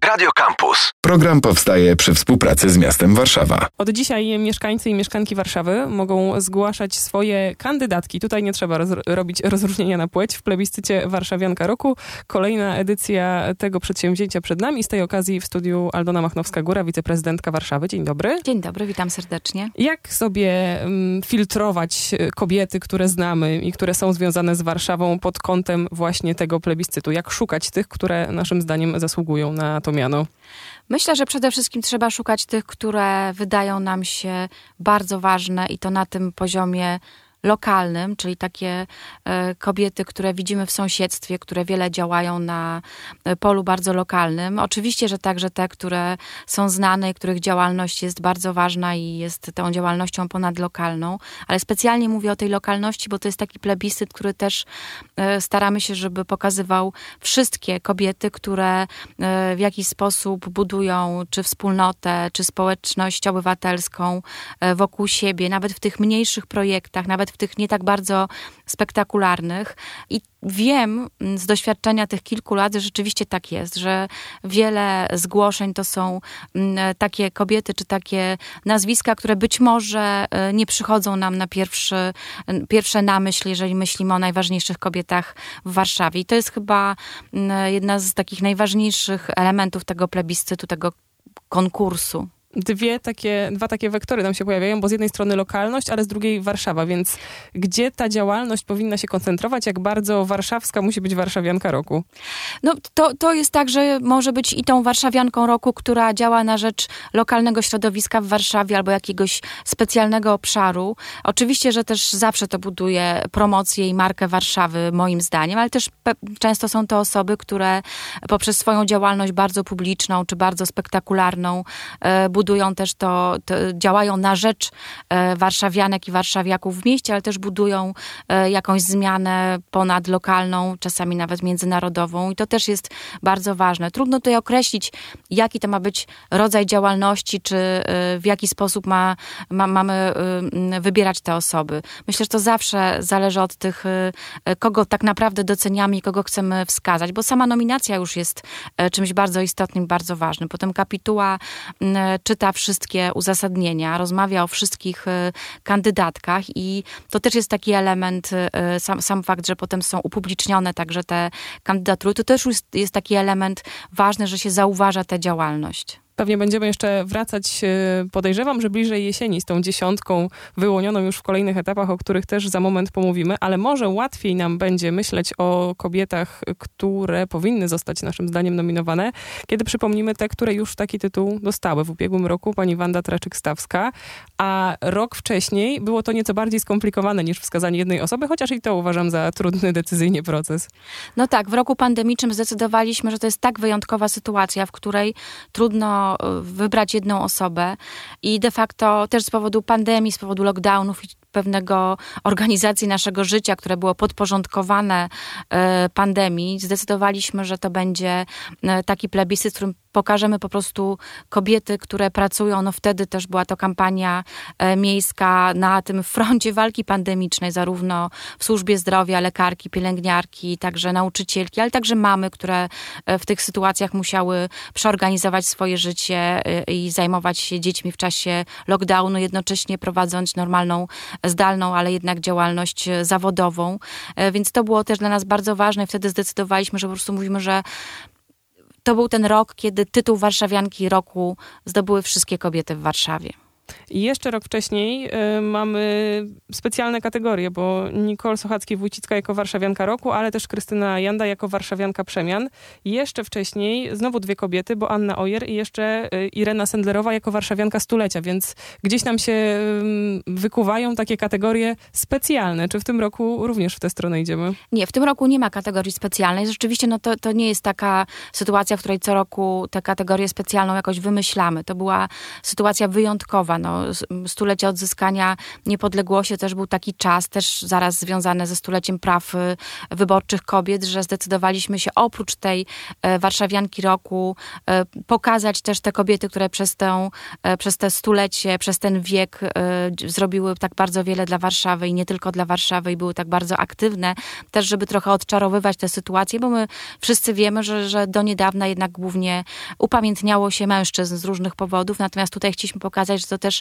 Radio Campus. Program powstaje przy współpracy z miastem Warszawa. Od dzisiaj mieszkańcy i mieszkanki Warszawy mogą zgłaszać swoje kandydatki. Tutaj nie trzeba roz robić rozróżnienia na płeć. W plebiscycie Warszawianka Roku kolejna edycja tego przedsięwzięcia przed nami. Z tej okazji w studiu Aldona Machnowska-Góra, wiceprezydentka Warszawy. Dzień dobry. Dzień dobry, witam serdecznie. Jak sobie um, filtrować e, kobiety, które znamy i które są związane z Warszawą pod kątem właśnie tego plebiscytu? Jak szukać tych, które naszym zdaniem zasługują na to miano? Myślę, że przede wszystkim trzeba szukać tych, które wydają nam się bardzo ważne i to na tym poziomie lokalnym, czyli takie e, kobiety, które widzimy w sąsiedztwie, które wiele działają na e, polu bardzo lokalnym. Oczywiście, że także te, które są znane których działalność jest bardzo ważna i jest tą działalnością ponadlokalną, ale specjalnie mówię o tej lokalności, bo to jest taki plebiscyt, który też e, staramy się, żeby pokazywał wszystkie kobiety, które w jakiś sposób budują czy wspólnotę, czy społeczność obywatelską wokół siebie, nawet w tych mniejszych projektach, nawet w tych nie tak bardzo spektakularnych. I wiem z doświadczenia tych kilku lat, że rzeczywiście tak jest, że wiele zgłoszeń to są mm, takie kobiety czy takie nazwiska, które być może e, nie przychodzą nam na pierwszy, pierwsze na myśl, jeżeli myślimy o najważniejszych kobietach w Warszawie. I to jest chyba mm, jedna z takich najważniejszych elementów tego plebiscytu, tego konkursu dwie takie, dwa takie wektory nam się pojawiają, bo z jednej strony lokalność, ale z drugiej Warszawa, więc gdzie ta działalność powinna się koncentrować? Jak bardzo warszawska musi być warszawianka roku? No to, to jest tak, że może być i tą warszawianką roku, która działa na rzecz lokalnego środowiska w Warszawie albo jakiegoś specjalnego obszaru. Oczywiście, że też zawsze to buduje promocję i markę Warszawy, moim zdaniem, ale też często są to osoby, które poprzez swoją działalność bardzo publiczną czy bardzo spektakularną e, budują też to, to działają na rzecz e, warszawianek i warszawiaków w mieście, ale też budują e, jakąś zmianę ponadlokalną, czasami nawet międzynarodową i to też jest bardzo ważne. Trudno tutaj określić, jaki to ma być rodzaj działalności, czy e, w jaki sposób ma, ma, mamy wybierać te osoby. Myślę, że to zawsze zależy od tych, kogo tak naprawdę doceniamy i kogo chcemy wskazać, bo sama nominacja już jest czymś bardzo istotnym, bardzo ważnym. Potem kapituła czyta wszystkie uzasadnienia, rozmawia o wszystkich y, kandydatkach i to też jest taki element, y, sam, sam fakt, że potem są upublicznione także te kandydatury, to też jest, jest taki element ważny, że się zauważa tę działalność. Pewnie będziemy jeszcze wracać, e, podejrzewam, że bliżej jesieni z tą dziesiątką wyłonioną już w kolejnych etapach, o których też za moment pomówimy, ale może łatwiej nam będzie myśleć o kobietach, które powinny zostać naszym zdaniem nominowane, kiedy przypomnimy te, które już taki tytuł dostały. W ubiegłym roku pani Wanda Traczyk-Stawska, a rok wcześniej było to nieco bardziej skomplikowane niż wskazanie jednej osoby, chociaż i to uważam za trudny decyzyjnie proces. No tak, w roku pandemicznym zdecydowaliśmy, że to jest tak wyjątkowa sytuacja, w której trudno wybrać jedną osobę i de facto też z powodu pandemii, z powodu lockdownów i pewnego organizacji naszego życia, które było podporządkowane e, pandemii, zdecydowaliśmy, że to będzie e, taki plebiscyt, w którym pokażemy po prostu kobiety, które pracują. No wtedy też była to kampania e, miejska na tym froncie walki pandemicznej, zarówno w służbie zdrowia, lekarki, pielęgniarki, także nauczycielki, ale także mamy, które w tych sytuacjach musiały przeorganizować swoje życie i zajmować się dziećmi w czasie lockdownu, jednocześnie prowadząc normalną zdalną, ale jednak działalność e, zawodową. E, więc to było też dla nas bardzo ważne i wtedy zdecydowaliśmy, że po prostu mówimy, że to był ten rok, kiedy tytuł Warszawianki Roku zdobyły wszystkie kobiety w Warszawie. I jeszcze rok wcześniej y, mamy specjalne kategorie, bo Nicole Sochacki-Wójcicka jako warszawianka roku, ale też Krystyna Janda jako warszawianka przemian. I jeszcze wcześniej znowu dwie kobiety, bo Anna Ojer i jeszcze y, Irena Sendlerowa jako warszawianka stulecia, więc gdzieś nam się y, wykuwają takie kategorie specjalne. Czy w tym roku również w tę stronę idziemy? Nie, w tym roku nie ma kategorii specjalnej. Rzeczywiście no to, to nie jest taka sytuacja, w której co roku tę kategorię specjalną jakoś wymyślamy. To była sytuacja wyjątkowa no, stulecie odzyskania niepodległości. Też był taki czas, też zaraz związany ze stuleciem praw y, wyborczych kobiet, że zdecydowaliśmy się oprócz tej e, warszawianki roku e, pokazać też te kobiety, które przez, tę, e, przez te stulecie, przez ten wiek zrobiły tak bardzo wiele dla Warszawy i nie tylko dla Warszawy i były tak bardzo aktywne, też żeby trochę odczarowywać tę sytuację, bo my wszyscy wiemy, że, że do niedawna jednak głównie upamiętniało się mężczyzn z różnych powodów, natomiast tutaj chcieliśmy pokazać, że to też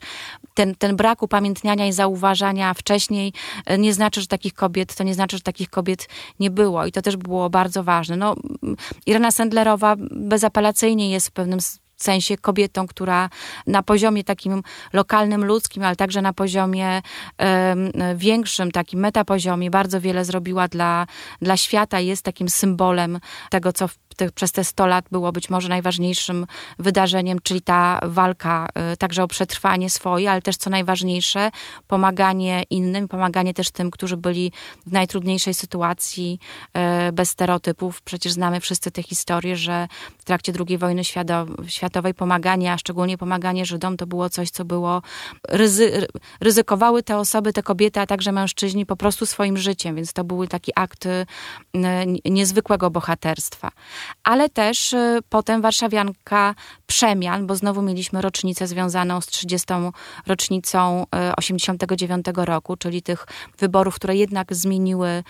ten, ten brak upamiętniania i zauważania wcześniej nie znaczy, że takich kobiet, to nie znaczy, że takich kobiet nie było i to też było bardzo ważne. No, Irena Sendlerowa bezapelacyjnie jest w pewnym sensie kobietą, która na poziomie takim lokalnym, ludzkim, ale także na poziomie um, większym, takim metapoziomie, bardzo wiele zrobiła dla, dla świata, jest takim symbolem tego, co te, przez te 100 lat było być może najważniejszym wydarzeniem, czyli ta walka y, także o przetrwanie swoje, ale też co najważniejsze, pomaganie innym, pomaganie też tym, którzy byli w najtrudniejszej sytuacji, y, bez stereotypów. Przecież znamy wszyscy te historie, że w trakcie II wojny światowej a szczególnie pomaganie Żydom, to było coś, co było, ryzy, ryzykowały te osoby, te kobiety, a także mężczyźni po prostu swoim życiem, więc to były takie akty y, niezwykłego bohaterstwa ale też y, potem warszawianka przemian, bo znowu mieliśmy rocznicę związaną z 30. rocznicą 89 y, roku, czyli tych wyborów, które jednak zmieniły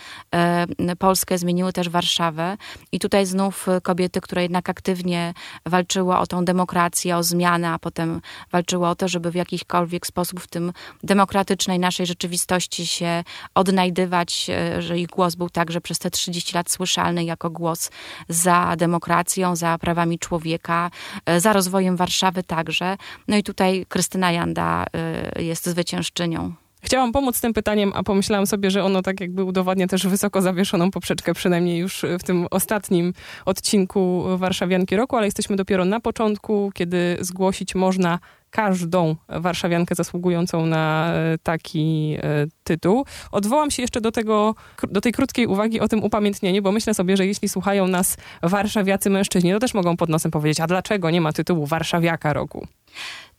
Polskę, zmieniły też Warszawę. I tutaj znów kobiety, które jednak aktywnie walczyły o tą demokrację, o zmianę, a potem walczyły o to, żeby w jakikolwiek sposób w tym demokratycznej naszej rzeczywistości się odnajdywać, że ich głos był także przez te 30 lat słyszalny jako głos za demokracją, za prawami człowieka, e, za rozwojem Warszawy także. No i tutaj Krystyna Janda e, jest zwyciężczynią. Chciałam pomóc tym pytaniem, a pomyślałam sobie, że ono tak jakby udowadnia też wysoko zawieszoną poprzeczkę, przynajmniej już w tym ostatnim odcinku Warszawianki Roku, ale jesteśmy dopiero na początku, kiedy zgłosić można każdą warszawiankę zasługującą na e, taki e, tytuł. Odwołam się jeszcze do, tego, do tej krótkiej uwagi o tym upamiętnieniu, bo myślę sobie, że jeśli słuchają nas warszawiacy mężczyźni, to też mogą pod nosem powiedzieć, a dlaczego nie ma tytułu warszawiaka roku?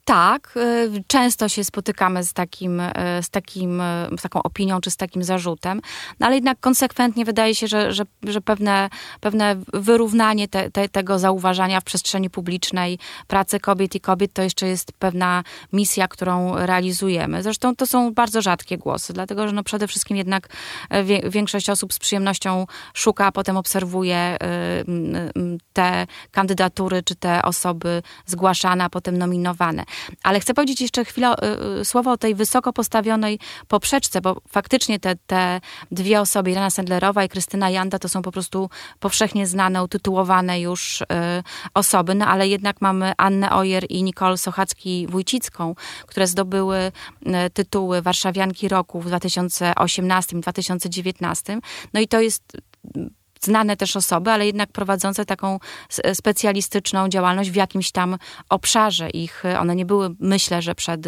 Tak, y, często się spotykamy z, takim, y, z, takim, y, z taką opinią czy z takim zarzutem, no ale jednak konsekwentnie wydaje się, że, że, że pewne, pewne wyrównanie te, te, tego zauważania w przestrzeni publicznej pracy kobiet i kobiet to jeszcze jest pewna misja, którą realizujemy. Zresztą to są bardzo rzadkie głosy, dlatego że no przede wszystkim jednak wie, większość osób z przyjemnością szuka, a potem obserwuje te kandydatury czy te osoby zgłaszane, a potem nominowane. Ale chcę powiedzieć jeszcze chwilę y, y, słowo o tej wysoko postawionej poprzeczce, bo faktycznie te, te dwie osoby, Irena Sendlerowa i Krystyna Janda, to są po prostu powszechnie znane, utytułowane już y, osoby, no ale jednak mamy Annę Ojer i Nicole Sochacki-Wójcicką, które zdobyły tytuły Warszawianki Roku w 2018-2019. No i to jest znane też osoby, ale jednak prowadzące taką specjalistyczną działalność w jakimś tam obszarze. Ich, one nie były, myślę, że przed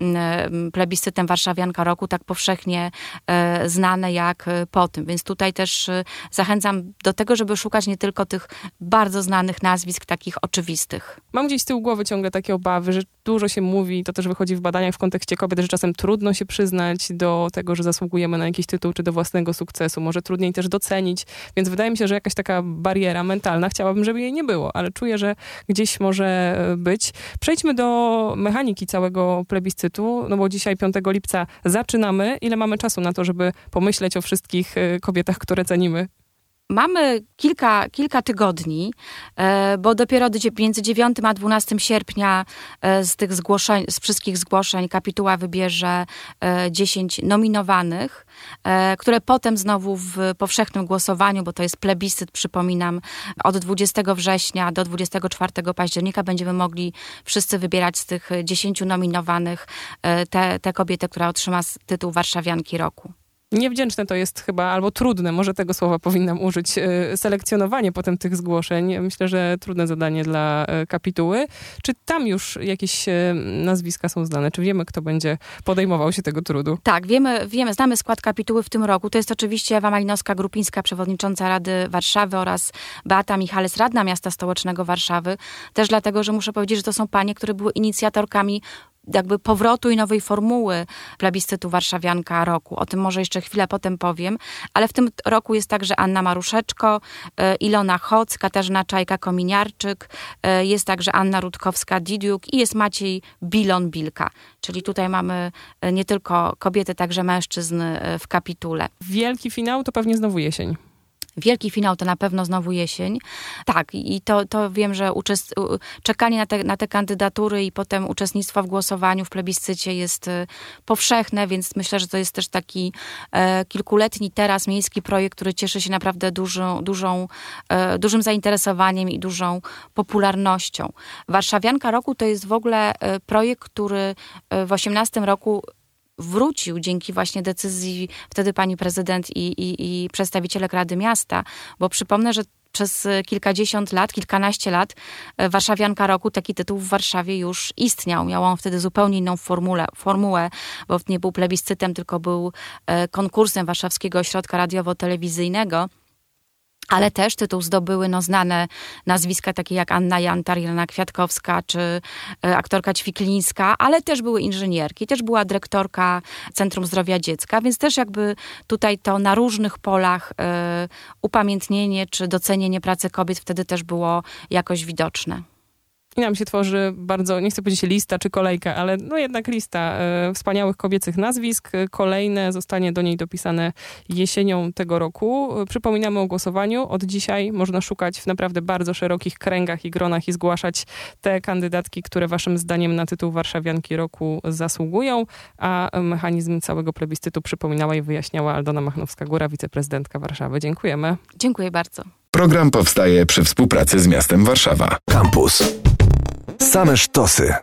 mm, plebiscytem Warszawianka Roku tak powszechnie e, znane jak po tym. Więc tutaj też zachęcam do tego, żeby szukać nie tylko tych bardzo znanych nazwisk, takich oczywistych. Mam gdzieś z tyłu głowy ciągle takie obawy, że dużo się mówi, to też wychodzi w badaniach w kontekście kobiet, że czasem trudno się przyznać do tego, że zasługujemy na jakiś tytuł, czy do własnego sukcesu. Może trudniej też docenić, więc wydaje mi się, że jakaś taka bariera mentalna, chciałabym, żeby jej nie było, ale czuję, że gdzieś może e, być. Przejdźmy do mechaniki całego plebiscytu, no bo dzisiaj 5 lipca zaczynamy. Ile mamy czasu na to, żeby pomyśleć o wszystkich e, kobietach, które cenimy? Mamy kilka, kilka tygodni, e, bo dopiero między 9 a 12 sierpnia e, z tych zgłoszeń, z wszystkich zgłoszeń kapituła wybierze 10 e, nominowanych, które potem znowu w powszechnym głosowaniu, bo to jest plebiscyt, przypominam, od 20 września do 24 października będziemy mogli wszyscy wybierać z tych 10 nominowanych tę kobietę, która otrzyma tytuł Warszawianki Roku. Niewdzięczne to jest chyba, albo trudne, może tego słowa powinnam użyć, e, selekcjonowanie potem tych zgłoszeń. Myślę, że trudne zadanie dla e, kapituły. Czy tam już jakieś e, nazwiska są znane? Czy wiemy, kto będzie podejmował się tego trudu? Tak, wiemy, wiemy znamy skład kapituły w tym roku. To jest oczywiście Ewa Malinowska-Grupińska, przewodnicząca Rady Warszawy oraz Beata Michales, radna miasta stołecznego Warszawy. Też dlatego, że muszę powiedzieć, że to są panie, które były inicjatorkami jakby powrotu i nowej formuły plebiscytu Warszawianka roku. O tym może jeszcze chwilę potem powiem, ale w tym roku jest także Anna Maruszeczko, e, Ilona Hoc, Katarzyna Czajka-Kominiarczyk, e, jest także Anna Rutkowska-Didiuk i jest Maciej Bilon-Bilka. Czyli tutaj mamy e, nie tylko kobiety, także mężczyzn w kapitule. Wielki finał to pewnie znowu jesień. Wielki finał to na pewno znowu jesień. Tak, i to, to wiem, że uczest... czekanie na te, na te kandydatury i potem uczestnictwo w głosowaniu w plebiscycie jest y, powszechne, więc myślę, że to jest też taki e, kilkuletni teraz miejski projekt, który cieszy się naprawdę dużą, dużą, e, dużym zainteresowaniem i dużą popularnością. Warszawianka Roku to jest w ogóle e, projekt, który e, w 18 roku wrócił dzięki właśnie decyzji wtedy pani prezydent i, i, i przedstawicielek Rady Miasta, bo przypomnę, że przez kilkadziesiąt lat, kilkanaście lat e, Warszawianka Roku, taki tytuł w Warszawie już istniał. Miał on wtedy zupełnie inną formule, formułę, bo nie był plebiscytem, tylko był e, konkursem Warszawskiego Ośrodka Radiowo-Telewizyjnego ale też tytuł zdobyły no, znane nazwiska takie jak Anna Jantar, Jelena Kwiatkowska czy e, aktorka Ćwiklińska, ale też były inżynierki, też była dyrektorka Centrum Zdrowia Dziecka, więc też jakby tutaj to na różnych polach e, upamiętnienie czy docenienie pracy kobiet wtedy też było jakoś widoczne. I nam się tworzy bardzo, nie chcę powiedzieć lista czy kolejka, ale no jednak lista e, wspaniałych kobiecych nazwisk. Kolejne zostanie do niej dopisane jesienią tego roku. Przypominamy o głosowaniu. Od dzisiaj można szukać w naprawdę bardzo szerokich kręgach i gronach i zgłaszać te kandydatki, które waszym zdaniem na tytuł Warszawianki Roku zasługują, a mechanizm całego plebiscytu przypominała i wyjaśniała Aldona Machnowska-Góra, wiceprezydentka Warszawy. Dziękujemy. Dziękuję bardzo. Program powstaje przy współpracy z miastem Warszawa. Campus. Same sztosy.